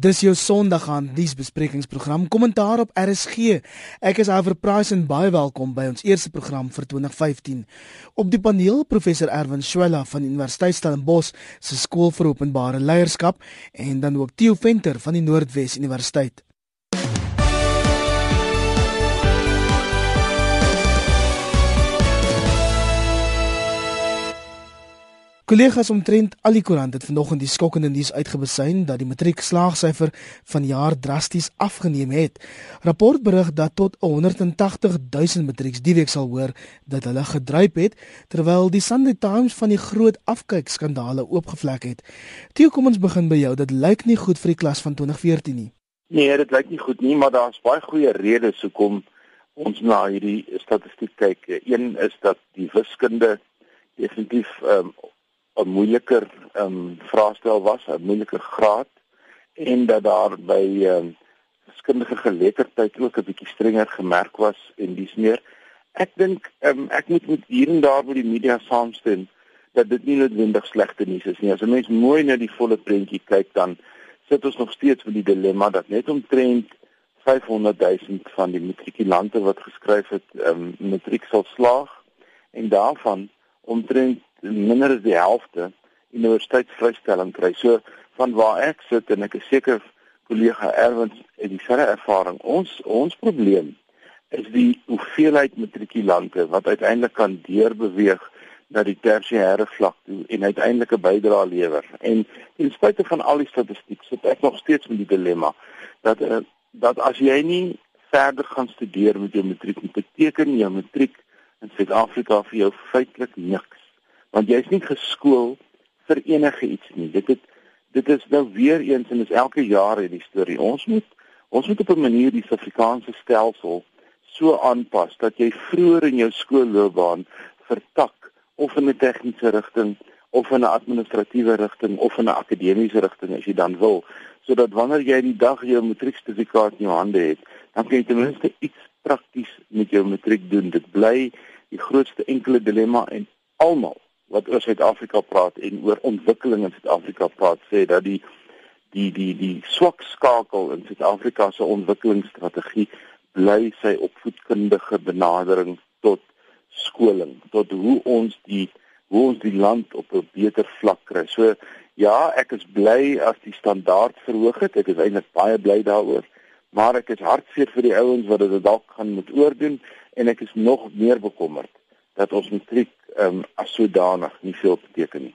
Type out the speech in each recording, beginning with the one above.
Dis jou Sondag aan nuusbesprekingsprogram Kommentaar op RSG. Ek is Iver Price en baie welkom by ons eerste program vir 2015. Op die paneel professor Erwin Swela van Universiteit Stellenbosch se skool vir openbare leierskap en dan ook Theo Venter van die Noordwes Universiteit. Kollegas omtrent al die koerante het vanoggend die skokkende nuus uitgebesyn dat die matriekslaagsyfer van jaar drasties afgeneem het. Rapport berig dat tot 180 000 matrieks die week sal hoor dat hulle gedruip het terwyl die Sunday Times van die groot afkyk skandale oopgevlek het. Toe kom ons begin by jou. Dit lyk nie goed vir die klas van 2014 nie. Nee, dit lyk nie goed nie, maar daar's baie goeie redes hoekom ons na hierdie statistiek kyk. Een is dat die wiskunde definitief um, 'n moeiliker ehm um, vraestel was, 'n moeiliker graad en dat daar by ehm um, wiskundige geletterdheid ook 'n bietjie strenger gemerk was en dis meer. Ek dink um, ek moet met hier en daar by die media saamstem dat dit nie noodwendig slegte nuus is nie. As 'n mens mooi na die volle prentjie kyk dan sit ons nog steeds met die dilemma dat net omtrent 500 000 van die matrikulante wat geskryf het ehm um, matriek sal slaag en daarvan omtrent minder as die helfte universiteitsvrystelling kry. So van waar ek sit en ek is seker kollega Erwin het dieselfde ervaring. Ons ons probleem is die hoeveelheid matrikulante wat uiteindelik kan deurbeweeg na die tersiêre vlak toe en uiteindelik 'n bydrae lewer. En ten spyte van al die statistiek sit ek nog steeds met die dilemma dat uh, dat as jy nie verder gaan studeer met jou matriek, beteken jou matriek in Suid-Afrika vir jou feitelik niks want jy's nie geskool vir enige iets nie. Dit het dit is nou weer eens en is elke jaar hierdie storie. Ons moet ons moet op 'n manier die Suid-Afrikaanse stelsel so aanpas dat jy vroeër in jou skoolloopbaan vertak of in 'n tegniese rigting of in 'n administratiewe rigting of in 'n akademiese rigting as jy dan wil, sodat wanneer jy die dag jou matrieksertifikaat in jou hande het, dan kan jy ten minste iets prakties met jou matriek doen. Dit bly die grootste enkele dilemma en almal wat oor Suid-Afrika praat en oor ontwikkeling in Suid-Afrika praat sê dat die die die die swak skakel in Suid-Afrika se ontwikkelingsstrategie bly sy opvoedkundige benadering tot skoling tot hoe ons die hoe ons die land op 'n beter vlak kry. So ja, ek is bly as die standaard verhoog het. Ek is eintlik baie bly daaroor. Maar ek is hartseer vir die ouens wat dit dalk gaan moet oordoen en ek is nog meer bekommerd dat ons matriek ehm um, as sodanig nie veel beteken nie.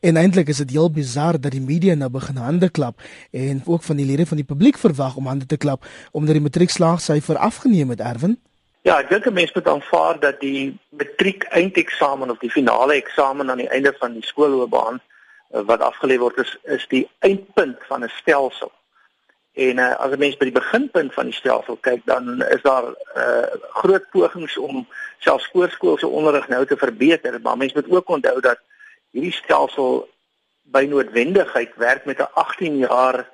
En eintlik is dit heel bizar dat die media nou begin hande klap en ook van die lede van die publiek verwag om hande te klap omdat die matriekslaagsyfer afgeneem het Erwin. Ja, ek dink 'n mens moet aanvaar dat die matriek eindeksamen of die finale eksamen aan die einde van die skoolloopbaan eh, wat afgelê word is is die eindpunt van 'n stelsel. En uh, as 'n mens by die beginpunt van die stelsel kyk, dan is daar uh, groot pogings om selfs voorskoolse onderrig nou te verbeter, maar mens moet ook onthou dat hierdie stelsel by noodwendigheid werk met 'n 18 jaar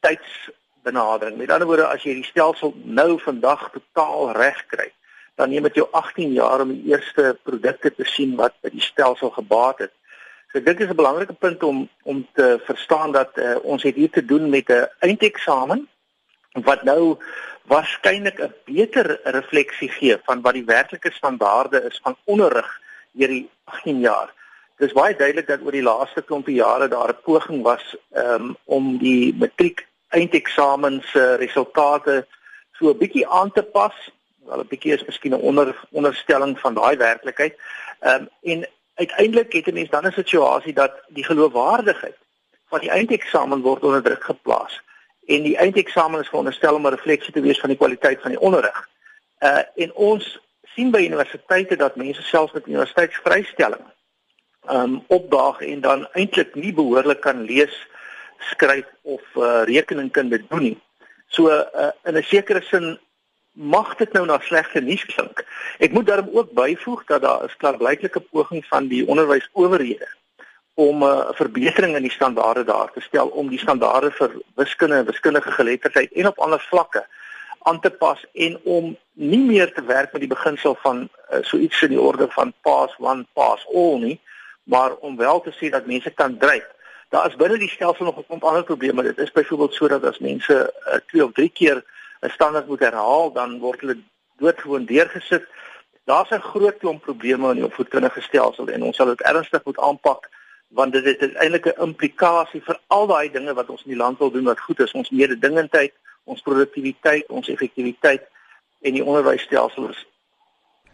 tydsbenadering. Met ander woorde, as jy die stelsel nou vandag totaal reg kry, dan neem dit jou 18 jaar om die eerste produkte te sien wat by die stelsel gebaat het. So dit is 'n belangrike punt om om te verstaan dat uh, ons het hier te doen met 'n eindeksamen wat nou waarskynlik 'n beter refleksie gee van wat die werklike standaarde is van onderrig hierdie 18 jaar. Dit is baie duidelik dat oor die laaste klompie jare daar 'n poging was um, om die matriek eindeksamen se resultate so 'n bietjie aan te pas. Wel 'n bietjie is miskien 'n onder onderstelling van daai werklikheid. Ehm um, en uiteindelik het 'n mens dan 'n situasie dat die geloofwaardigheid van die eindeksamen word onder druk geplaas en die eindeksamen is veronderstel om 'n refleksie te wees van die kwaliteit van die onderrig. Uh en ons sien by universiteite dat mense selfs met universiteitsvrystelling um opdaag en dan eintlik nie behoorlik kan lees, skryf of uh rekeningkunde doen nie. So uh in 'n sekere sin mag dit nou na slegte nuus klink. Ek moet daarom ook byvoeg dat daar 'n klaarblyklike poging van die onderwysowerhede om 'n uh, verbetering in die standaarde daar te stel om die standaarde vir wiskunde en wiskundige geletterdheid en op ander vlakke aan te pas en om nie meer te werk met die beginsel van uh, so iets in die orde van pass one pass all nie, maar om wel te sê dat mense kan dryf Daar is binne die stelsel nog 'n klomp ander probleme. Dit is byvoorbeeld sodat as mense uh, twee of drie keer 'n standaard moet herhaal, dan word hulle doodgewoon deurgesit. Daar's 'n groot klomp probleme in die opvoedkundige stelsel en ons sal dit ernstig moet aanpak want dit het eintlik 'n implikasie vir al daai dinge wat ons in die land wil doen wat goed is, ons mededingendheid, ons produktiwiteit, ons effektiwiteit en die onderwysstelsel is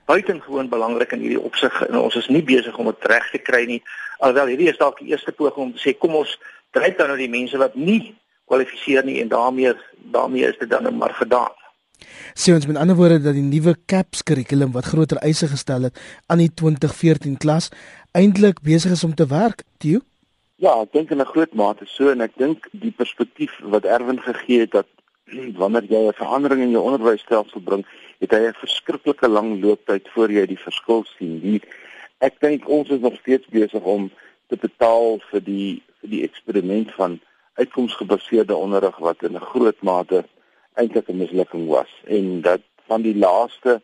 buitengewoon belangrik in hierdie opsig en ons is nie besig om dit reg te kry nie. Alhoewel hierdie is dalk die eerste poging om te sê kom ons dryf dan nou die mense wat nie kwalifiseer nie en daarmee daarmee is dit dan nou maar gedaan. Sê ons met ander woorde dat die nuwe CAPS kurrikulum wat groter eise gestel het aan die 2014 klas eintlik besig is om te werk, Theo? Ja, ek dink in 'n groot mate so en ek dink die perspektief wat Erwin gegee het dat wanneer jy 'n verandering in jou onderwysstelsel bring, het hy 'n verskriklike lang looptyd voor jy die verskil sien. Die ek dink ons is nog steeds besig om te betaal vir die vir die eksperiment van uitkomsgebaseerde onderrig wat in 'n groot mate eintlik 'n mislukking was en dat van die laaste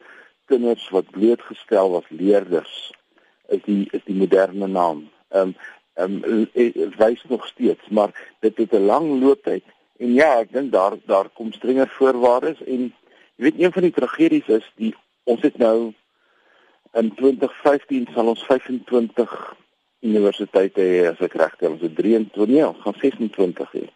kinders wat blootgestel was leerders is die is die moderne naam. Ehm um, ehm um, wys nog steeds, maar dit het 'n lang looptyd en ja, ek dink daar daar kom strenger voorwaardes en Jy weet een van die tragedies is die ons het nou in 2015 sal ons 25 universiteite hê as ek reg het 23, nee, gaan 26 hê.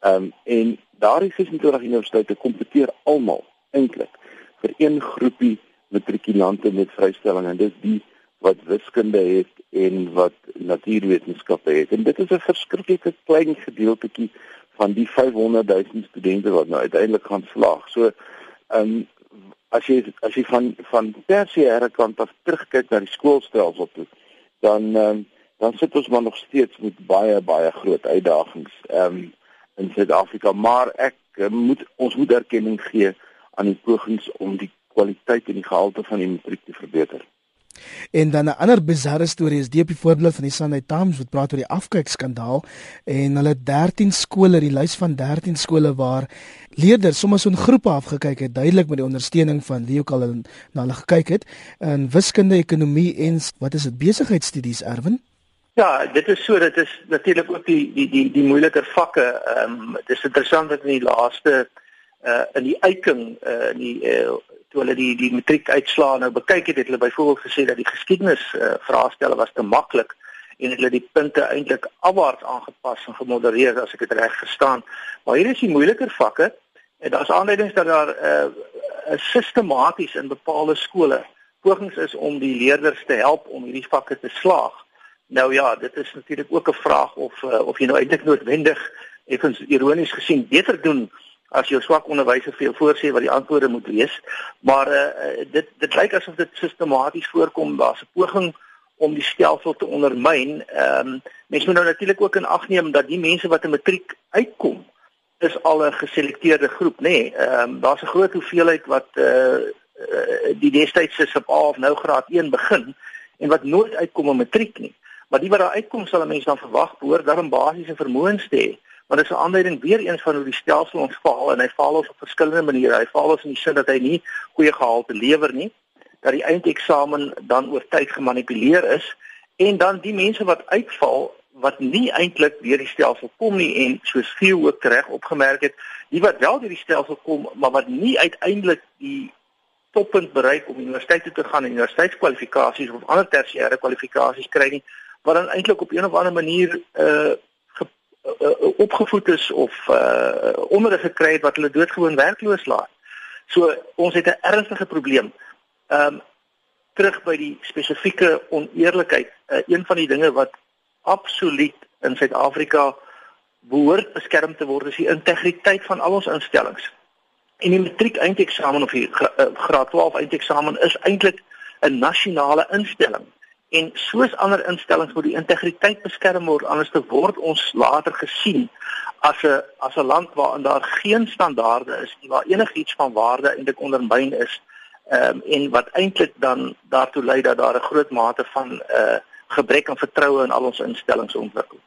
Ehm um, en daardie 26 universiteite kompeteer almal eintlik vir een groepie matrikulante met vrystelling en dis die wat wiskunde het en wat natuurwetenskappe het. En dit is 'n verskriklike klein gedeeltjie van die 500 000 studente wat nou uiteindelik gaan slaag. So Ehm um, as jy as jy van van tersiêre kant af terugkyk na die skoolstelsel toe, dan ehm um, dan sit ons maar nog steeds met baie baie groot uitdagings um, in Suid-Afrika, maar ek uh, moet ons moet erkenning gee aan die pogings om die kwaliteit en die gehalte van die matriek te verbeter. En dan 'n ander bizarre storie is die op die voorbeeld van die Sunday Times wat praat oor die afkykskandaal en hulle 13 skole, die lys van 13 skole waar leerders sommer so in groepe afgekyk het, duidelik met die ondersteuning van wie ook al na hulle gekyk het in wiskunde, ekonomie en wat is dit besigheidstudies Erwin? Ja, dit is so, dit is natuurlik ook die die die die moeiliker vakke. Ehm um, dit is interessant dat in die laaste uh in die uitking uh in die uh, toe hulle die die matriek uitslaa nou bekyk het, het hulle byvoorbeeld gesê dat die geskiedenis uh, vraestelle was te maklik en hulle die punte eintlik afwaarts aangepas en gemodereer as ek dit reg verstaan. Maar hier is die moeiliker vakke en daar's aanleidings dat daar uh, sistematies in bepaalde skole pogings is om die leerders te help om hierdie vakke te slaag. Nou ja, dit is natuurlik ook 'n vraag of uh, of jy nou eintlik noodwendig effens ironies gesien beter doen as jou swak onderwyser vir jou voorsê wat die antwoorde moet wees. Maar uh, dit dit lyk asof dit sistematies voorkom. Daar's 'n poging om die stelsel te ondermyn. Ehm um, mense moet nou natuurlik ook in ag neem dat die mense wat 'n matriek uitkom is al 'n geselekteerde groep, nê. Nee, ehm um, daar's 'n groot hoeveelheid wat eh uh, uh, die destydse sub A of nou graad 1 begin en wat nooit uitkom op matriek nie. Maar die wat daar uitkom sal 'n mens dan verwag behoort dan basiese vermoëns te hê maar dit is 'n aanleiding weer eens van hoe die stelsel ons faal en hy faal ons op verskillende maniere. Hy faal ons in die sin dat hy nie goeie gehalte lewer nie, dat die eindeksamen dan oor tyd gemanipuleer is en dan die mense wat uitval wat nie eintlik deur die stelsel kom nie en soos veel ook reg opgemerk het, die wat wel deur die stelsel kom, maar wat nie uiteindelik die toppunt bereik om universiteit toe te gaan en universiteitskwalifikasies of ander tersiêre kwalifikasies kry nie, wat dan eintlik op 'n of ander manier uh uh, opgevoed is of uh onderrig gekry het wat hulle doodgewoon werkloos laat. So ons het 'n ernstige probleem. Ehm um, terug by die spesifieke oneerlikheid. Uh, een van die dinge wat absoluut in Suid-Afrika behoort beskerm te word is die integriteit van al ons instellings. En die matriek eindeksamen of die graad 12 eindeksamen is eintlik 'n nasionale instelling en soos ander instellings moet die integriteit beskerm word anders te word ons later gesien as 'n as 'n land waarin daar geen standaarde is nie waar enigiets van waarde eintlik ondermyn is um, en wat eintlik dan daartoe lei dat daar 'n groot mate van 'n uh, gebrek aan vertroue in al ons instellings ontwikkel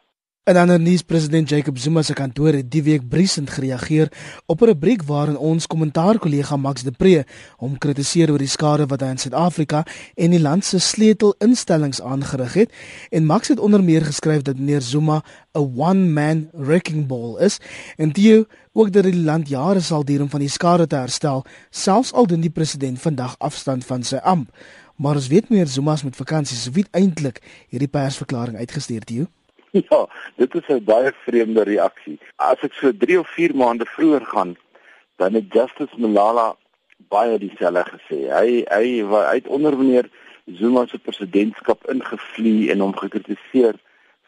En dan nuus president Jacob Zuma se kantoor het die week briesend gereageer op 'n rubriek waarin ons kommentaar-kollega Max de Pre hom kritiseer oor die skade wat hy in Suid-Afrika en die land se sleutelinstellings aangerig het. En Max het onder meer geskryf dat meneer Zuma 'n one-man wrecking ball is en dit ook dat die land jare sal duur om van die skade te herstel, selfs al doen die president vandag afstand van sy amp. Maar ons weet meneer Zuma se met vakansies, so wie eintlik hierdie persverklaring uitgestuur het hier? Ja, dit is 'n baie vreemde reaksie. As ek so 3 of 4 maande vroeër gaan, dan het Justice Malala baie dieselfde gesê. Hy hy hy het onder meneer Zuma se presidentskap ingevlieg en hom gekritiseer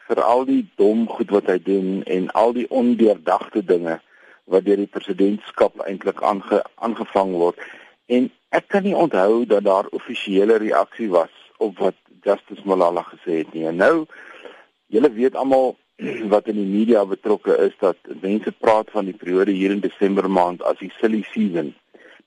vir al die dom goed wat hy doen en al die ondeurdagte dinge wat deur die presidentskap eintlik aange, aangevang word. En ek kan nie onthou dat daar offisiële reaksie was op wat Justice Malala gesê het nie. En nou Julle weet almal wat in die media betrokke is dat mense praat van die periode hier in Desember maand as die silly season.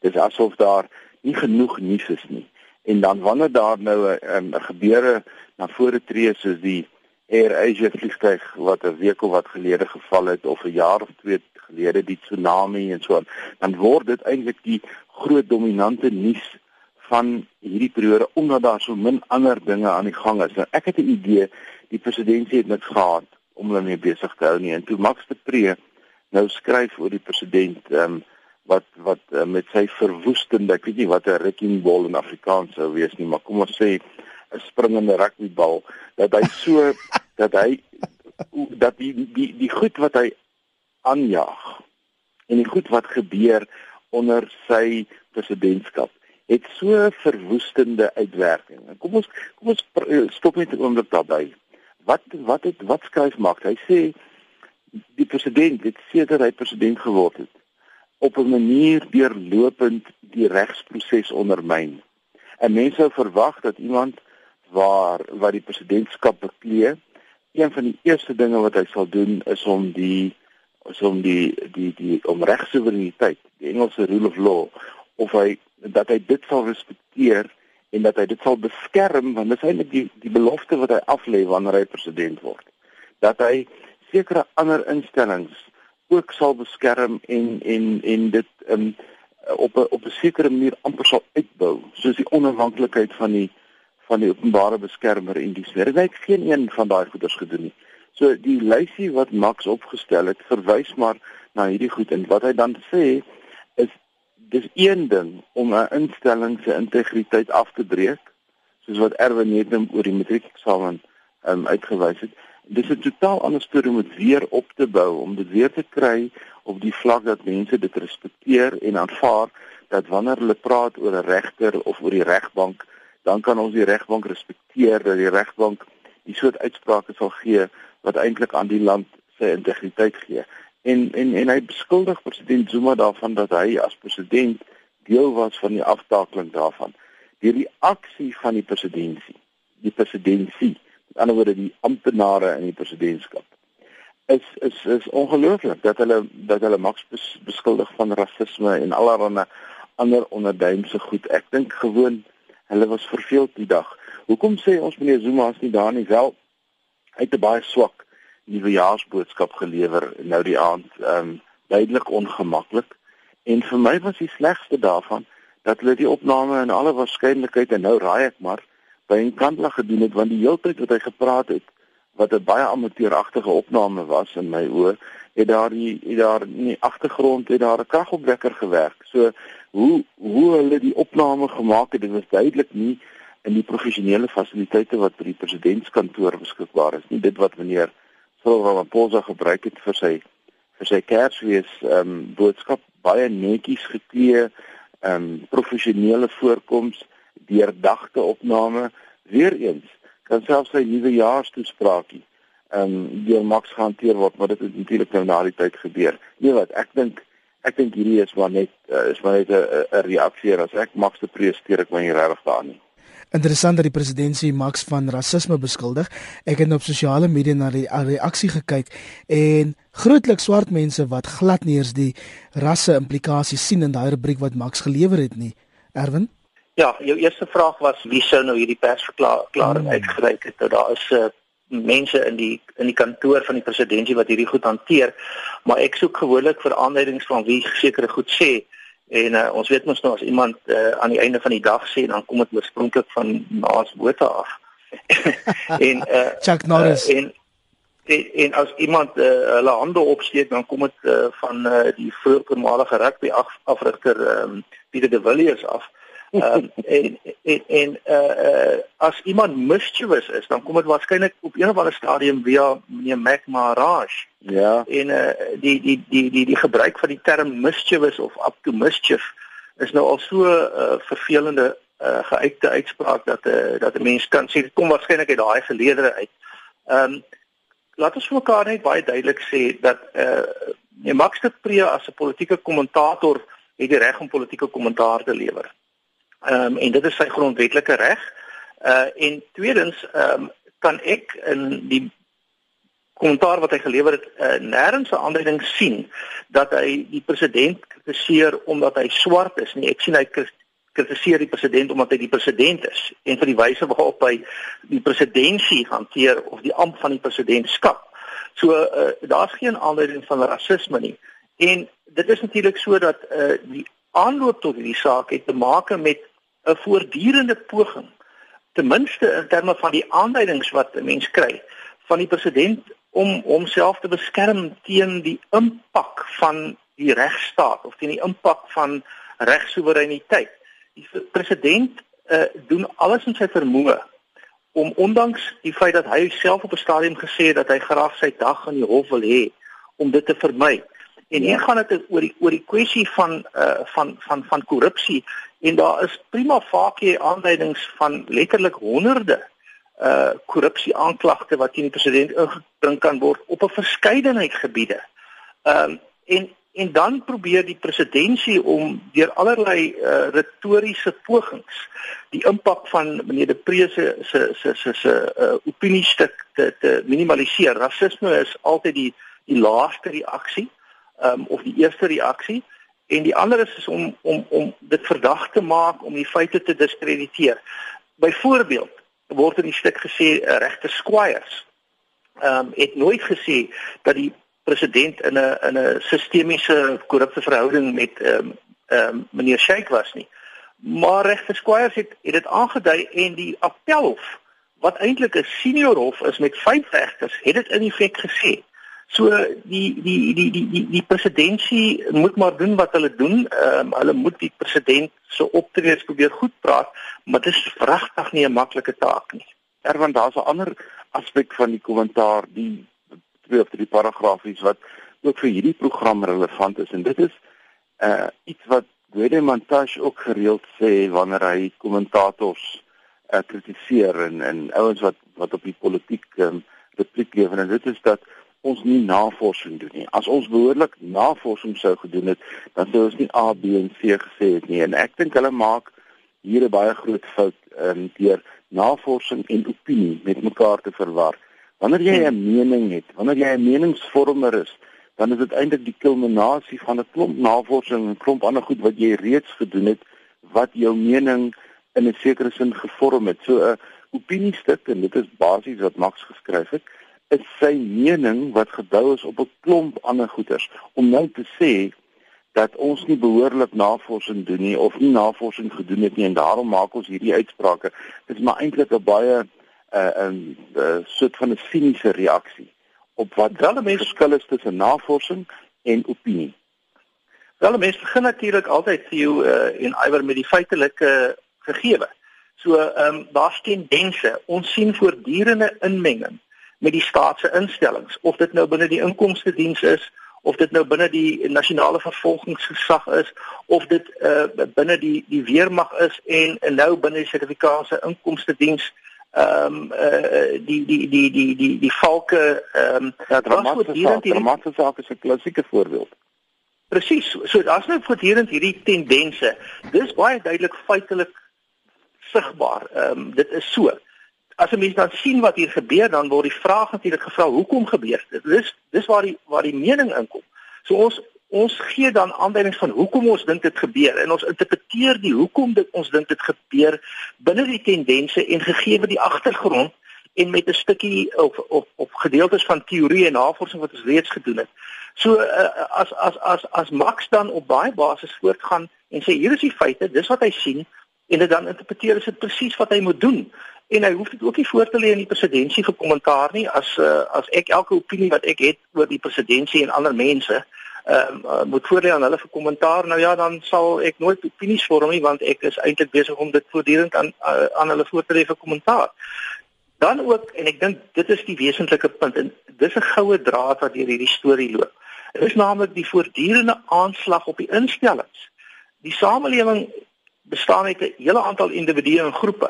Dis asof daar nie genoeg nuus is nie. En dan wanneer daar nou 'n gebeure na vore tree soos die Air Asia vliegtuig wat 'n week of wat gelede geval het of 'n jaar of twee gelede die tsunami en so aan, dan word dit eintlik die groot dominante nuus van hierdie periode omdat daar so min ander dinge aan die gang is. Nou ek het 'n idee die presidentsie het niks gehad om hulle mee besig te hou nie en toe Max de Pre nou skryf oor die president ehm um, wat wat uh, met sy verwoestende ek weet nie wat 'n wrecking ball in Afrikaans sou wees nie maar kom ons sê 'n springende rugbybal dat hy so dat hy dat die die die goed wat hy aanjaag en die goed wat gebeur onder sy presidentskap het so verwoestende uitwerking. Kom ons kom ons stop net 'n oomblik daarby wat wat het wat skryf maak? Hy sê die president het sedert hy president geword het op 'n manier deurlopend die regsproses ondermyn. En mense sou verwag dat iemand waar wat die presidentskap beklee, een van die eerste dinge wat hy sal doen is om die is om die die die om regsoevereiniteit, die Engelse rule of law of hy dat hy dit sal respekteer en dat hy dit sal beskerm want dit is eintlik die die belofte wat hy aflê wanneer hy president word dat hy sekere ander instellings ook sal beskerm en en en dit um, op 'n op 'n sekere manier amper sal uitbou soos die onafhanklikheid van die van die openbare beskermer en die swer. Hy het geen een van daai goeders gedoen nie. So die lysie wat Max opgestel het, verwys maar na hierdie goed en wat hy dan sê is dis een ding om 'n instelling se integriteit af te breek, soos wat Erwin net oor die matriekeksamen um, uitgewys het. Dis 'n totaal ander storie om dit weer op te bou, om dit weer te kry op die vlak dat mense dit respekteer en aanvaar dat wanneer hulle praat oor 'n regter of oor die regbank, dan kan ons die regbank respekteer dat die regbank die soort uitsprake sal gee wat eintlik aan die land sy integriteit gee en en en hy beskuldig president Zuma daarvan dat hy as president deel was van die aftakeling daarvan. Die reaksie van die presidentsie, die presidentsie, met ander woorde die amptenare in die presidentskap is is is ongelooflik dat hulle dat hulle Max bes, beskuldig van rasisme en allerlei ander onderduimse goed. Ek dink gewoon hulle was verveeld die dag. Hoekom sê ons meneer Zuma as nie daar nie wel uit 'n baie swak nuwejaarsboodskap gelewer nou die aand um, duidelik ongemaklik. En vir my was die slegste daarvan dat hulle die opname in alle waarskynlikheid en nou raai ek maar by 'n kantlag gedoen het want die hele tyd wat hy gepraat het wat 'n baie amateuragtige opname was in my oë het daar die het daar in die agtergrond het daar 'n kragopwekker gewerk. So hoe hoe hulle die opname gemaak het dit was duidelik nie in die professionele fasiliteite wat by die presidentskantoor beskikbaar is nie. Dit wat meneer Cyril Ramaphosa gebruik het vir sy vir sy Kersfees ehm um, boodskap baie netjies geklee, ehm um, professionele voorkoms, deurdagte opname, weer eens kan selfs sy nuwe jaarstoespraakie ehm um, deur Max gehanteer word, maar dit het natuurlik nou na die tyd gebeur. Nee wat, ek dink ek dink hierdie is maar net uh, is maar net 'n reaksie as ek Max te presenteer ek my nie regtig daar nie. Interessant dat die presidentsie Max van rasisme beskuldig. Ek het op sosiale media na die reaksie gekyk en grootliks swart mense wat glad nie eens die rasse implikasies sien in daai rubriek wat Max gelewer het nie. Erwin? Ja, jou eerste vraag was wie sou nou hierdie persverklaring hmm. uitgereik het? Nou daar is 'n uh, mense in die in die kantoor van die presidentsie wat hierdie goed hanteer, maar ek soek gewoonlik vir aanduidings van wie sekere goed sê en uh, ons weet mos nou as iemand uh, aan die einde van die dag sê dan kom dit oorspronklik van Naas Botha af. en uh, Chuck Norris uh, en en, en as iemand uh, hulle hande opsteek dan kom dit uh, van uh, die voormalige rugby af, afrigter um, Pieter de Villiers af. Um, en en en uh, uh, as iemand mischievous is dan kom dit waarskynlik op een of ander stadium via meneer Mac Maharaj. Ja. En uh, die, die die die die gebruik van die term mischievous of up to mischief is nou al so 'n uh, vervelende uh, geuite uitspraak dat uh, dat 'n mens kan sê dit kom waarskynlik uit daai geleedere uit. Ehm um, laat ons vir mekaar net baie duidelik sê dat uh Max de Pre as 'n politieke kommentator het die reg om politieke kommentaar te lewer. Ehm um, en dit is sy grondwetlike reg. Uh en tweedens ehm um, kan ek in die kommentaar wat hy gelewer het uh, nêrens 'n aanduiding sien dat hy die president kritiseer omdat hy swart is nie. Ek sien hy kritiseer die president omdat hy die president is en vir die wyse waarop hy die presidentskap hanteer of die amp van die presidentskap. So uh, daar's geen aanleiding van rasisme nie. En dit is natuurlik so dat uh, die aanloop tot hierdie saak het te maak met 'n voortdurende poging ten minste in terme van die aanduidings wat 'n mens kry van die president om homself te beskerm teen die impak van die regstaat of teen die impak van regsoevereiniteit die president uh, doen alles in sy vermoë om ondanks die feit dat hy self op 'n stadium gesê het dat hy graag sy dag in die hof wil hê om dit te vermy. En hier ja. gaan dit oor die oor die kwessie van uh van van van korrupsie en daar is prima facie aanduidings van letterlik honderde uh korrupsie aanklagte wat teen die president ingebring kan word op 'n verskeidenheid gebiede. Ehm um, en en dan probeer die presidentskap om deur allerlei uh, retoriese pogings die impak van meneer De Pre se se se se se uh, opiniestuk te te minimaliseer. Rasisme is altyd die die laaste reaksie um, of die eerste reaksie en die ander is, is om om om dit verdag te maak om die feite te diskrediteer. Byvoorbeeld word in die stuk gesê uh, regter Squires ehm um, het nooit gesê dat die president in 'n in 'n sistemiese korrupte verhouding met ehm um, ehm um, meneer Sheikh was nie. Maar regter Squires het het dit aangedui en die appelhof wat eintlik 'n senior hof is met vyf regters, het dit in effek gesê. So die die die die die die presidentskap moet maar doen wat hulle doen. Ehm um, hulle moet die president se optredes probeer goed praat, maar dit is vragtig nie 'n maklike taak nie. Erwin, daar's 'n ander aspek van die kommentaar, die twee of drie paragrafies wat ook vir hierdie program relevant is en dit is uh iets wat Gwede Montage ook gereeld sê wanneer hy kommentators uh kritiseer en en ouens wat wat op die politiek um, repliek gee en dit is dat ons nie navorsing doen nie. As ons behoorlik navorsing sou gedoen het, dan sou ons nie A, B en C gesê het nie. En ek dink hulle maak hier 'n baie groot fout um, deur navorsing en opinie met mekaar te verwar. Wanneer jy 'n mening het, wanneer jy 'n meningsvormer is, dan is dit eintlik die kulminasie van 'n klomp navorsing en 'n klomp ander goed wat jy reeds gedoen het wat jou mening in 'n sekere sin gevorm het. So 'n opiniestuk en dit is basies wat Max geskryf het, is sy mening wat gebou is op 'n klomp ander goeters om nou te sê dat ons nie behoorlik navorsing doen nie of nie navorsing gedoen het nie en daarom maak ons hierdie uitsprake. Dit is maar eintlik 'n baie 'n 'n soort van 'n siniese reaksie op wat wel 'n mens verskil is tussen navorsing en opinie. Wel 'n mens begin natuurlik altyd vir jou uh, en iwer met die feitelike gegewe. So ehm um, daar's tendense. Ons sien voortdurende inmenging met die staatse instellings of dit nou binne die inkomste diens is of dit nou binne die nasionale vervolgingsgesag is of dit uh, binne die die weermag is en, en nou binne die sertifikaatse inkomste diens ehm um, uh, die die die die die die valke ehm um, ja, dramatiese saak is 'n klassieke voorbeeld. Presies. So, so daar's nou voortdurend hierdie tendense. Dis baie duidelik feitelik sigbaar. Ehm um, dit is so. As 'n mens dan sien wat hier gebeur, dan word die vraag natuurlik gevra, hoekom gebeur dit? Dis dis waar die waar die mening inkom. So ons ons gee dan aanduidings van hoekom ons dink dit gebeur en ons interpreteer die hoekom dit ons dink dit gebeur binne die tendense en gegee die agtergrond en met 'n stukkie of of of gedeeltes van teorie en navorsing wat ons reeds gedoen het. So uh, as as as as Max dan op baie basis voortgaan en sê hier is die feite, dis wat hy sien en dit dan interpreteer is dit presies wat hy moet doen. En hy hoef dit ook nie voor te lê in die presidentskap vir kommentaar nie as uh, as ek elke opinie wat ek het oor die presidentskap en ander mense ehm uh, moet voorlê aan hulle vir kommentaar. Nou ja, dan sal ek nooit opinies vorm nie want ek is eintlik besig om dit voortdurend aan uh, aan hulle voor te lê vir kommentaar. Dan ook en ek dink dit is die wesentlike punt en dis 'n goue draad wat deur hierdie storie loop. Dit is naamlik die voortdurende aanslag op die instellings. Die samelewing bestaan uit 'n hele aantal individue en groepe.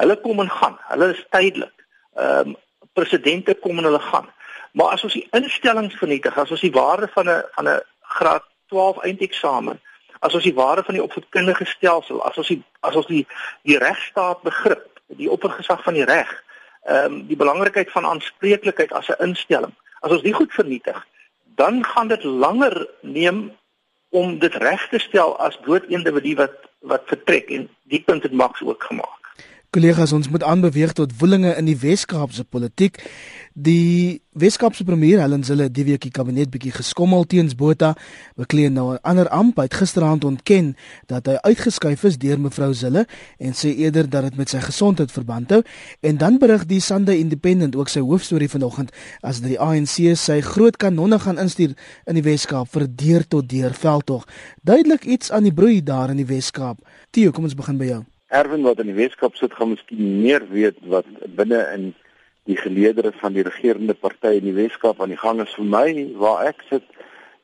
Hulle kom en gaan. Hulle is tydelik. Ehm um, presidente kom en hulle gaan. Maar as ons die instellings vernietig, as ons die waarde van 'n van 'n graad 12 eindeksamen, as ons die waarde van die opvoedkundige stelsel, as ons die as ons die die regstaat begrip, die oppergesag van die reg, ehm um, die belangrikheid van aanspreeklikheid as 'n instelling, as ons die goed vernietig, dan gaan dit langer neem om dit reg te stel as dood individu wat wat vertrek en die punt het Max ook gemaak. Kollegas, ons moet aanbeweeg tot woelinge in die Wes-Kaapse politiek. Die Wes-Kaapse premier Helen Zille het die week die kabinet bietjie geskommel teens Botha. Bekleed nou 'n ander amp uit gisteraand ontken dat hy uitgeskuif is deur mevrou Zille en sê eerder dat dit met sy gesondheid verband hou. En dan berig die Sunday Independent ook sy hoofstorie vanoggend as dat die ANC sy groot kanonne gaan instuur in die Wes-Kaap vir deur tot deur veldtog. Duidelik iets aan die broei daar in die Wes-Kaap. Theo, kom ons begin by jou. Erwin wat in die Weskaap sit gaan miskien meer weet wat binne in die geleedere van die regerende party in die Weskaap aan die gang is. Vir my waar ek sit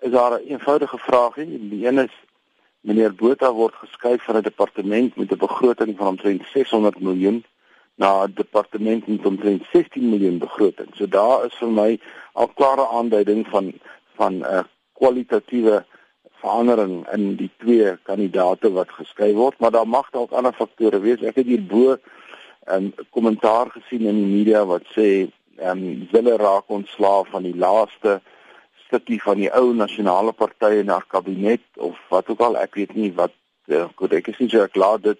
is daar 'n eenvoudige vraagie die een is meneer Botha word geskuif van 'n departement met 'n begroting van omtrent 600 miljoen na 'n departement met omtrent 16 miljoen begroting. So daar is vir my al klare aanduiding van van 'n uh, kwalitatiewe verandering in die twee kandidate wat geskei word, maar daar mag dalk ander faktore wees. Ek het hierbo 'n um, kommentaar gesien in die media wat sê ehm um, hulle raak ontslaaf van die laaste stukkie van die ou nasionale party in haar kabinet of wat ook al, ek weet nie wat uh, goed ek is nie so klaar dit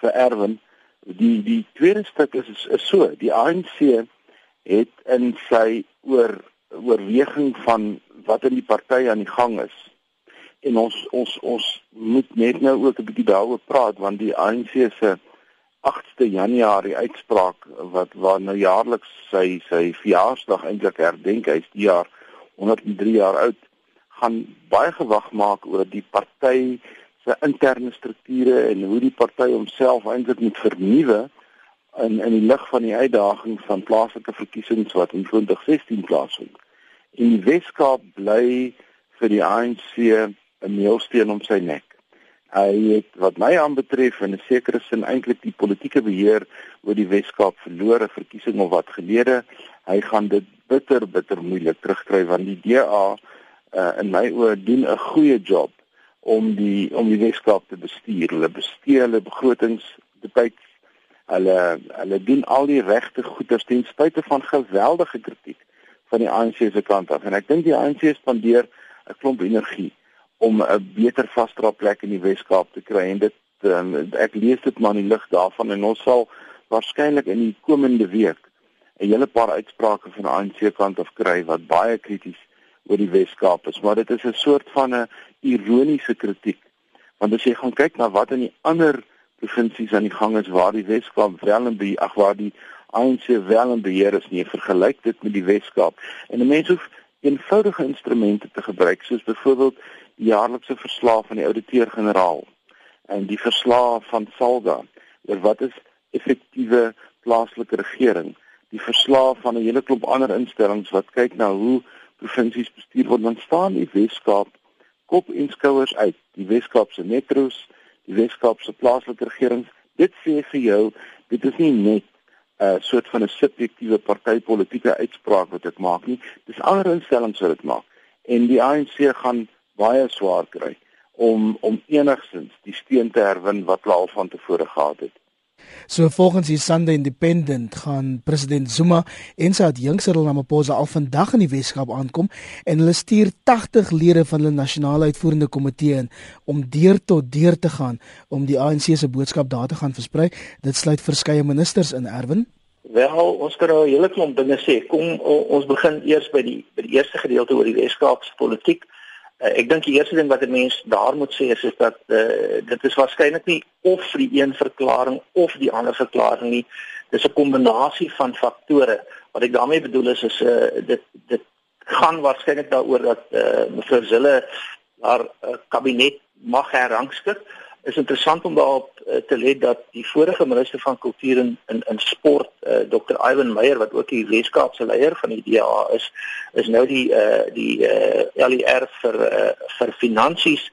vir Erwin. Die die tweede stuk is, is is so, die ANC het in sy oor oorweging van wat in die party aan die gang is en ons ons ons moet net nou ook 'n bietjie daaroor praat want die ANC se 8de Januarie uitspraak wat waar nou jaarliks sy sy verjaarsdag eintlik herdenk hy is die jaar 103 jaar oud gaan baie gewag maak oor die party se interne strukture en hoe die party homself eintlik moet vernuwe in in die lig van die uitdaging van plaaslike verkiesings wat in 2016 plaasvind. In die Weskaap bly vir die ANC 'n meelsteen om sy nek. Hy het wat my aanbetref in 'n sekere sin eintlik die politieke beheer oor die Weskaap verlore verkiesing of wat gelede. Hy gaan dit bitter bitter moeilik terugkry want die DA uh, in my oë doen 'n goeie job om die om die Weskaap te bestuur. Hulle bestuur hulle begrotings tyd hulle hulle doen al die regte goeders ten spyte van geweldige kritiek van die ANC se kant af en ek dink die ANC spandeer 'n klomp energie om 'n beter vasdra plek in die Weskaap te kry. En dit um, ek lees dit maar in die lig daarvan en ons sal waarskynlik in die komende week 'n hele paar uitsprake van die ANC kant af kry wat baie krities oor die Weskaap is. Maar dit is 'n soort van 'n ironiese kritiek. Want as jy gaan kyk na wat in die ander provinsies aan die gang is waar die Weskaap wel en be ag waar die ANC wel en beheer is nie vergelyk dit met die Weskaap. En 'n mens hoef eenvoudige instrumente te gebruik soos byvoorbeeld jaarlikse verslag van die ouditeur-generaal. En die verslag van Salga oor wat is effektiewe plaaslike regering? Die verslag van 'n hele klomp ander instellings wat kyk na hoe provinsies bestuur word. Dan staan die Weskaap kop en skouers uit. Die Weskaapse metros die Weskaapse plaaslike regerings. Dit sê vir jou dit is nie net 'n uh, soort van 'n subjektiewe partytetiese uitspraak wat ek maak nie. Dis ander instellings wat dit maak. En die ANC gaan baie swaar kry om om enigstens die steen te herwin wat hulle al van tevore gehad het. So volgens die Sunday Independent gaan president Zuma en sy adjunk Cyril Ramaphosa al vandag in die Weskaap aankom en hulle stuur 80 lede van hulle nasionale uitvoerende komitee in om deur tot deur te gaan om die ANC se boodskap daar te gaan versprei. Dit sluit verskeie ministers in Erwin Wel, ons kan nou 'n hele klomp dinge sê. Kom ons begin eers by die by die eerste gedeelte oor die Weskaapse politiek. Uh, ek dink die eerste ding wat 'n mens daar moet sê is, is dat uh, dit is waarskynlik nie of die een verklaring of die ander verklaring nie. Dis 'n kombinasie van faktore. Wat ek daarmee bedoel is is uh, dit dit gaan waarskynlik daaroor dat uh, mevrou Zille haar uh, kabinet mag herrangskik is interessant om daarop uh, te let dat die vorige minister van kultuur en in in sport uh, eh, Dr Ivan Meyer wat ook die Weskaapse leier van die DA is is nou die uh, die uh, LER vir uh, vir finansies.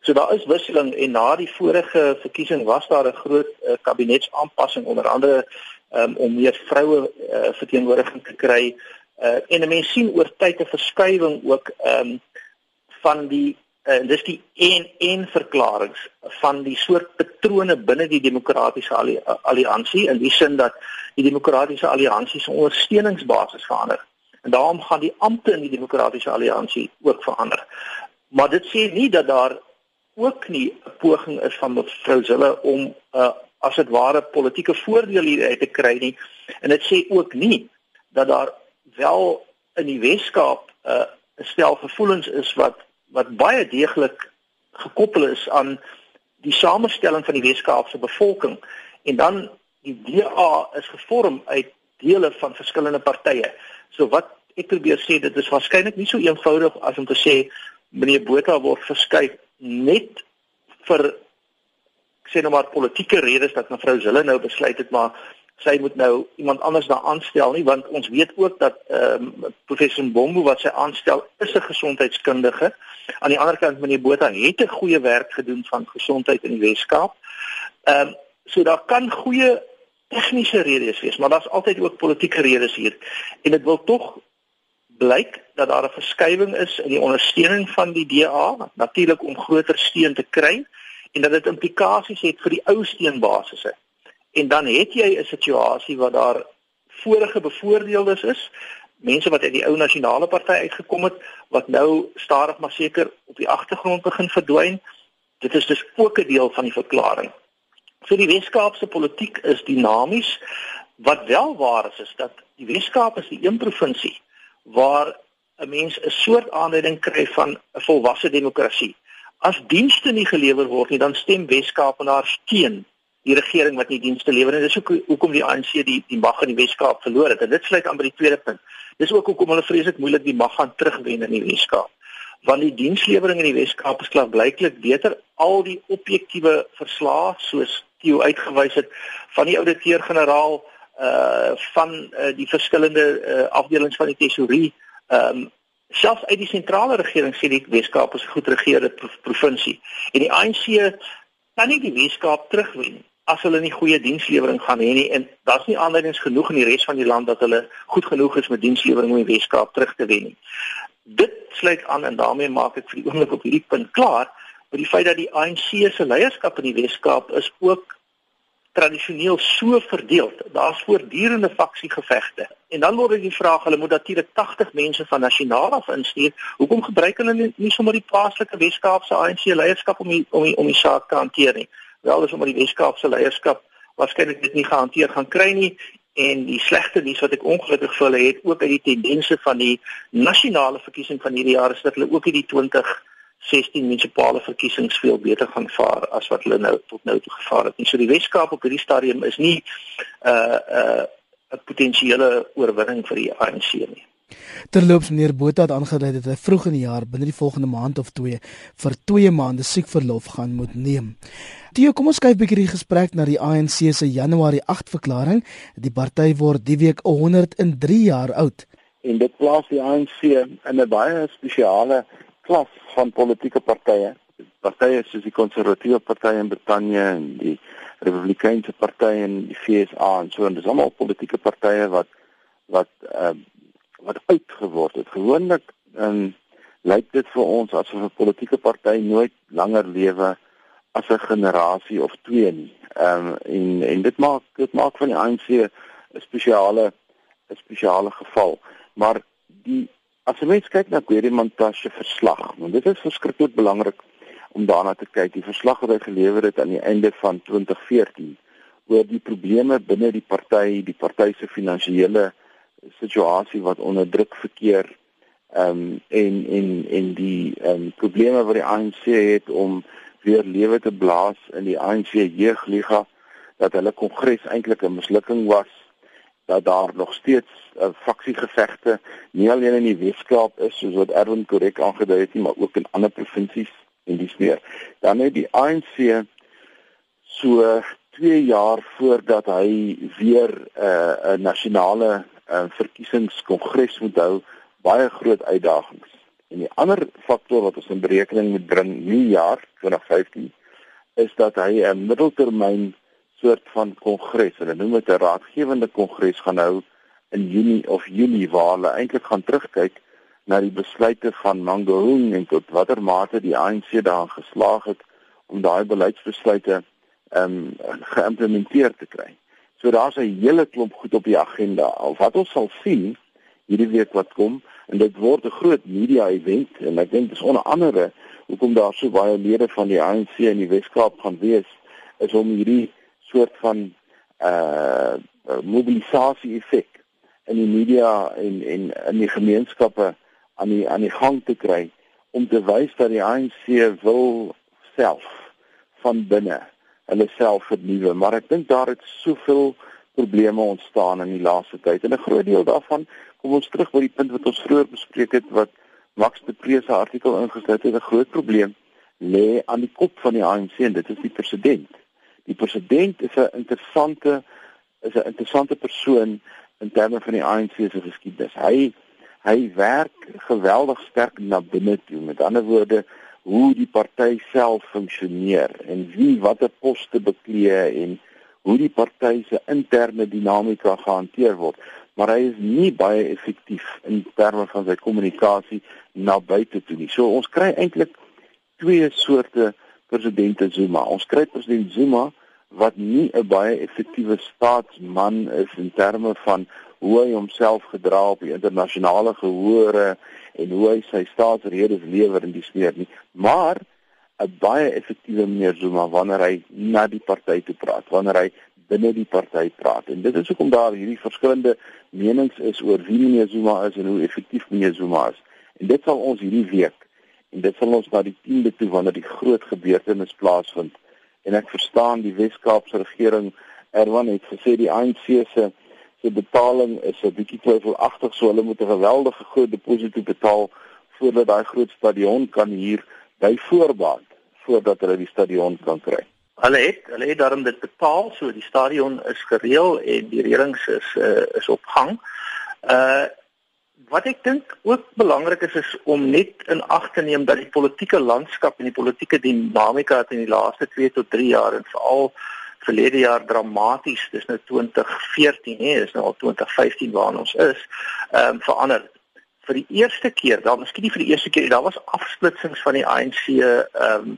So daar is wisseling en na die vorige verkiesing was daar 'n groot uh, kabinetsaanpassing onder andere um, om meer vroue uh, verteenwoordiging te kry. Uh, en mense sien oor tyd 'n verskywing ook um, van die uh, dis die een een verklaringe van die soort patrone binne die demokratiese alliansie in die sin dat die demokratiese alliansie se ondersteuningsbasis verander. En daarom gaan die ampte in die demokratiese alliansie ook verander. Maar dit sê nie dat daar ook nie 'n poging is van mevrou Zille om uh, as dit ware politieke voordeel hier te kry nie. En dit sê ook nie dat daar wel in die Weskaap uh, 'n stel gevoelens is wat wat baie deeglik gekoppel is aan die samestelling van die Weskaapse bevolking en dan die DA is gevorm uit dele van verskillende partye. So wat ek probeer sê dit is waarskynlik nie so eenvoudig as om te sê meneer Botha word verskuif net vir sê nou maar politieke redes dat mevrou Zille nou besluit het maar sy moet nou iemand anders daar aanstel nie want ons weet ook dat ehm um, professor Mbombo wat sy aanstel is 'n gesondheidskundige. Aan die ander kant meneer Botha het 'n goeie werk gedoen van gesondheid in die Weskaap. Ehm um, so daar kan goeie tegniese redes wees, maar daar's altyd ook politieke redes hier. En dit wil tog blyk dat daar 'n verskywing is in die ondersteuning van die DA, natuurlik om groter steun te kry en dat dit implikasies het vir die ou steunbasisse. En dan het jy 'n situasie waar daar vorige bevoordeeldes is, mense wat uit die ou nasionale party uitgekom het wat nou stadig maar seker op die agtergrond begin verdwyn. Dit is dus ook 'n deel van die verklaring. So die Weskaapse politiek is dinamies. Wat wel waar is is dat die Weskaap is die een provinsie waar 'n mens 'n soort aanleiding kry van 'n volwasse demokrasie. As dienste nie gelewer word nie, dan stem Weskaapenaars teen die regering wat nie dienste lewer nie. Dis ook hoekom die ANC die die mag in die Wes-Kaap verloor het. En dit sluit aan by die tweede punt. Dis ook hoekom hulle vreeslik moeilik die mag gaan terugwen in die Wes-Kaap. Want die dienslewering in die Wes-Kaap is klaar blyklik beter. Al die objektiewe verslae soos Theo uitgewys het van die ouditeur-generaal uh van uh, die verskillende uh, afdelings van die tesorie ehm um, selfs uit die sentrale regering sê die Wes-Kaap is 'n goed geregeerde provinsie. En die ANC kan nie die Wes-Kaap terugwen as hulle nie goeie dienslewering gaan hê nie en daar's nie aanleidings genoeg in die res van die land dat hulle goed genoeg is met dienslewering om die Weskaap terug te wen nie. Dit sluit aan en daarmee maak ek vir die oomblik op hierdie punt klaar met die feit dat die ANC se leierskap in die Weskaap is ook tradisioneel so verdeel. Daar's voortdurende faksiegevegte. En dan word die vraag, hulle moet natuurlik 80 mense van nasionaal af instuur. Hoekom gebruik hulle nie, nie sommer die plaaslike Weskaapse ANC leierskap om die, om die, om die saak te hanteer nie? Wel is omdat die Weskaapse leierskap waarskynlik dit nie gehanteer gaan kry nie en die slegte nuus wat ek ongelukkig vir hulle het ook uit die tendense van die nasionale verkiesing van hierdie jaar is dat hulle ook hierdie 2016 munisipale verkiesings veel beter gaan vaar as wat hulle nou tot nou toe gevaar het. En so die Weskaap op hierdie stadium is nie 'n uh, 'n uh, 'n potensiële oorwinning vir die ANC nie. Terloops meneer Botha het aangedui dat hy vroeg in die jaar binne die volgende maand of 2 vir 2 maande siekverlof gaan moet neem. Tio, kom ons kyk 'n bietjie die gesprek na die ANC se Januarie 8 verklaring. Die party word die week 103 jaar oud. En dit plaas die ANC in 'n baie spesiale klas van politieke partye. Partye soos die Konservatiewe Party in Brittanje en die Republikeinse Party in die VSA en so en dis almal politieke partye wat wat uh, wat uitgeword het. Gewoonlik um, lyk dit vir ons asof 'n politieke party nooit langer lewe as 'n generasie of twee nie. Ehm um, en en dit maak dit maak van die ANC 'n spesiale 'n spesiale geval. Maar die as jy mens kyk na Gary Montashe verslag, want dit is verskriklik belangrik om daarna te kyk. Die verslag wat hy gelewer het aan die einde van 2014 oor die probleme binne die party, die party se finansiële situasie wat onder druk verkeer ehm um, en en en die ehm um, probleme wat die ANC het om weer lewe te blaas in die ANC jeugliga dat hulle kongres eintlik 'n mislukking was dat daar nog steeds uh, faksiegevegte nie alleen in die Weskaap is soos wat Erwin korrek aangedui het nie maar ook in ander provinsies en dis meer. Dan het die ANC so 2 jaar voordat hy weer 'n uh, 'n nasionale uh, verkiesingskongres moet hou baie groot uitdagings. En die ander faktor wat ons in berekening moet bring hierdie jaar 2015 is dat hy 'n middeltermyn soort van kongres, hulle noem dit 'n raadgewende kongres gaan hou in Junie of Julie waar hulle eintlik gaan terugkyk na die besluite van Mangaung en tot watter mate die ANC daarin geslaag het om daai beleidsbesluite ehm um, geïmplementeer te kry. So daar's 'n hele klomp goed op die agenda. Al wat ons sal sien hierdie week wat kom en dit word 'n groot media event en ek dink dis onder andere hoekom daar so baie lede van die ANC in die Weskaap gaan wees is om hierdie soort van uh mobilisasie effek in die media en en in die gemeenskappe aan die aan die gang te kry om te wys dat die ANC wil self van binne hulle self vernuwe. Maar ek dink daar het soveel probleme ontstaan in die laaste tyd. En 'n groot deel daarvan kom ons terug by die punt wat ons vroeër bespreek het wat Max de Pre se artikel ingesluit het 'n groot probleem lê aan die kop van die ANC en dit is die president. Die president is 'n interessante is 'n interessante persoon in terme van die ANC se geskiedenis. Hy hy werk geweldig sterk na binne toe. Met ander woorde hoe die party self funksioneer en wie watter poste beklee en hoe die party se interne dinamika gehanteer word maar hy is nie baie effektief in terme van sy kommunikasie na buite toe nie. So ons kry eintlik twee soorte presidente Zuma. Ons kry president Zuma wat nie 'n baie effektiewe staatsman is in terme van hoe hy homself gedra op die internasionale gehore en hoe hy sy staatsredes lewer in die smeer nie, maar 'n baie effektiewe meneer Zuma wanneer hy na die party toe praat, wanneer hy binne die party praat. En dit is hoekom daar hierdie verskillende menings is oor wie meneer Zuma is en hoe effektief meneer Zuma is. En dit sal ons hierdie week en dit sal ons na die 10de toe wanneer die groot gebeurtenis plaasvind. En ek verstaan die Wes-Kaapse regering Erwan het gesê die ANC se se betaling is 'n bietjie twyfelagtig so hulle moet 'n geweldige groot deposito betaal voordat daai groot stadion kan hier by voorbaat voordat hulle die stadion kan kry. Hulle het hulle het daarom dit betaal so die stadion is gereël en die reëlings is uh, is op gang. Uh wat ek dink ook belangrik is is om net in ag te neem dat die politieke landskap en die politieke dinamika in die laaste 2 tot 3 jaar en veral verlede jaar dramaties, dis nou 2014 hè, dis nou al 2015 waar ons is, ehm um, verander. Vir die eerste keer, dan miskien nie vir die eerste keer, daar was afsplitsings van die ANC ehm um,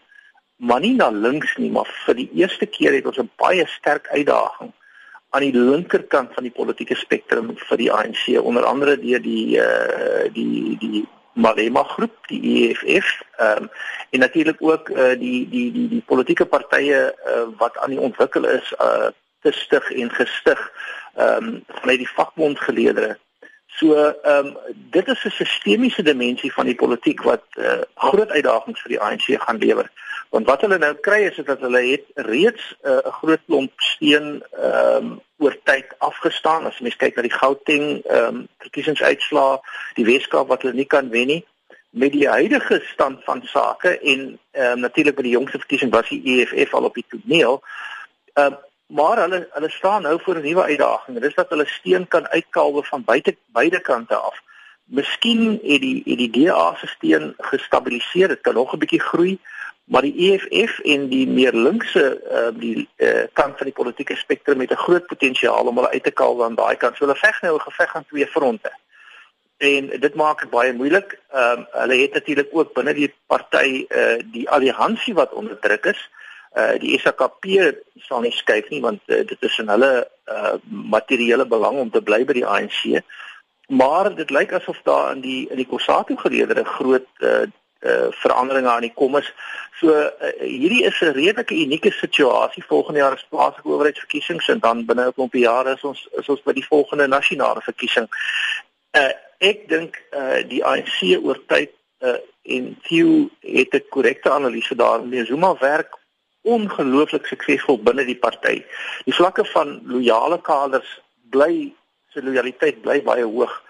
maar nie na links nie, maar vir die eerste keer het ons 'n baie sterk uitdaging aan die linkerkant van die politieke spektrum vir die ANC, onder andere deur die eh uh, die die Malema groep, die EFF, ehm um, en natuurlik ook uh, die die die die politieke partye uh, wat aan die ontwikkel is uh te stig en gestig ehm um, vanuit die vakbondgeleedere So ehm um, dit is 'n sistemiese dimensie van die politiek wat uh, groot uitdagings vir die ANC gaan lewer. Want wat hulle nou kry is dat hulle het reeds 'n uh, groot klomp steen ehm um, oor tyd afgestaan. As mens kyk na die Gauteng ehm um, verkiesingsuitslae, die Weskaap wat hulle nie kan wen nie met die huidige stand van sake en ehm um, natuurlik by die jongste verkiesing was die EFF al op die toneel. Ehm uh, maar hulle hulle staan nou voor 'n nuwe uitdaging. Dit is dat hulle steen kan uitkalwe van buite beide kante af. Miskien het die het die DA se steen gestabiliseer. Dit kan nog 'n bietjie groei, maar die EFF en die meer linkse uh, die uh, kant van die politieke spektrum het 'n groot potensiaal om hulle uit te kalwe aan daai kant. So hulle veg nou 'n geveg aan twee fronte. En dit maak dit baie moeilik. Ehm um, hulle het natuurlik ook binne die party uh, die alliansie wat onderdruk is uh die SAKP sal nie skuif nie want uh, dit is in hulle uh materiële belang om te bly by die ANC. Maar dit lyk asof daar in die in die Kossatu geleedere groot uh uh veranderinge aan die kom is. So uh, hierdie is 'n redelike unieke situasie. Volgende jaar is plaaslike owerheidsverkiesings en dan binne 'n klompie jare is ons is ons by die volgende nasionale verkiesing. Uh ek dink uh die ANC oor tyd uh en Theo het 'n korrekte analise daarin. Zuma werk ongelooflik suksesvol binne die party. Die vlakke van loyale kaders bly se lojaliteit bly baie hoog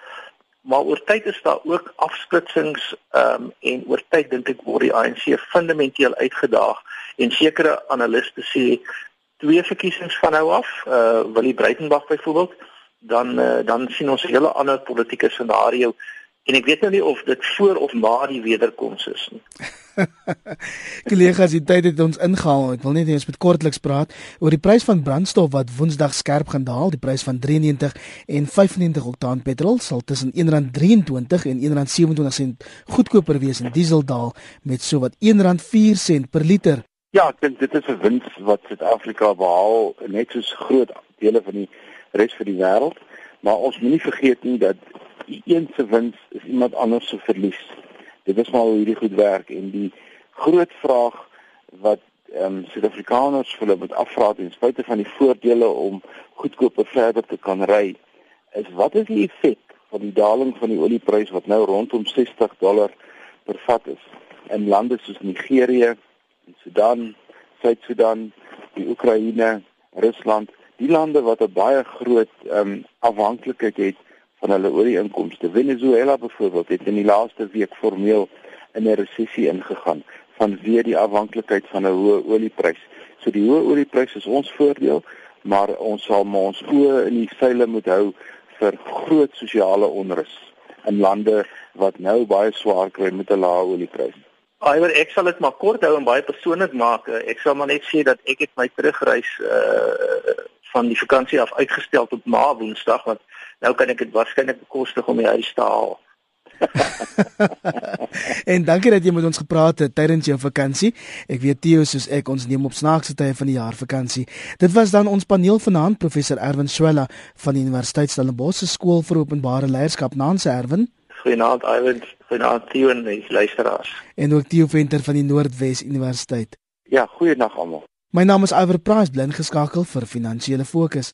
maar oor tyd is daar ook afsplitsings ehm um, en oor tyd dink ek word die ANC fundamenteel uitgedaag en sekere analiste sê twee verkiesings van nou af uh eh, Willie Breitenberg byvoorbeeld dan uh, dan sien ons 'n hele ander politieke scenario en ek weet nou nie of dit voor of na die wederkoms is nie Kollegas, die tyd het ons ingehaal. Ek wil net eers met kortliks praat oor die prys van brandstof wat Woensdag skerp gaan daal. Die prys van 93 en 95 oktaan petrol sal tussen R1.23 en R1.27 sent goedkoper wees en diesel daal met sowat R1.04 sent per liter. Ja, ek dink dit is 'n wins wat Suid-Afrika behaal net soos groot dele van die res van die wêreld, maar ons moenie vergeet nie dat een se wins is iemand anders se verlies dit is maar hoe hierdie goed werk en die groot vraag wat ehm um, Suid-Afrikaners vir hulle moet afvra ten spyte van die voordele om goedkoper verder te kan ry is wat is die effek van die daling van die olieprys wat nou rondom 60 dollar per vat is in lande soos Nigerië, Sudan, Suid-Sudan, die Oekraïne, Rusland, die lande wat 'n baie groot ehm um, afhanklikheid het van hulle olie-inkomste. Venezuela byvoorbeeld het in die laaste week formeel in 'n resessie ingegaan vanweë die afhanklikheid van 'n hoë olieprys. So die hoë olieprys is ons voordeel, maar ons sal maar ons oë in die seile moet hou vir groot sosiale onrus in lande wat nou baie swaar kry met 'n lae olieprys. Iwer ek sal dit maar kort hou en baie persoonlik maak. Ek sal maar net sê dat ek het my terugreis uh van die vakansie af uitgestel tot na Woensdag want nou kan ek dit waarskynlik bekostig om die huis te haal. en dankie dat jy met ons gepraat het tydens jou vakansie. Ek weet Theo soos ek ons neem op snaakse tye van die jaar vakansie. Dit was dan ons paneel vanaand professor Erwin Swela van die Universiteit Stellenbosch skool vir openbare leierskap Nanse Erwin. Goeienaand Erwin, goeienaand Theo en die luisteraars. En ook Theo Venter van die Noordwes Universiteit. Ja, goeienaand almal. My naam is Iver Price, blind geskakel vir finansiële fokus.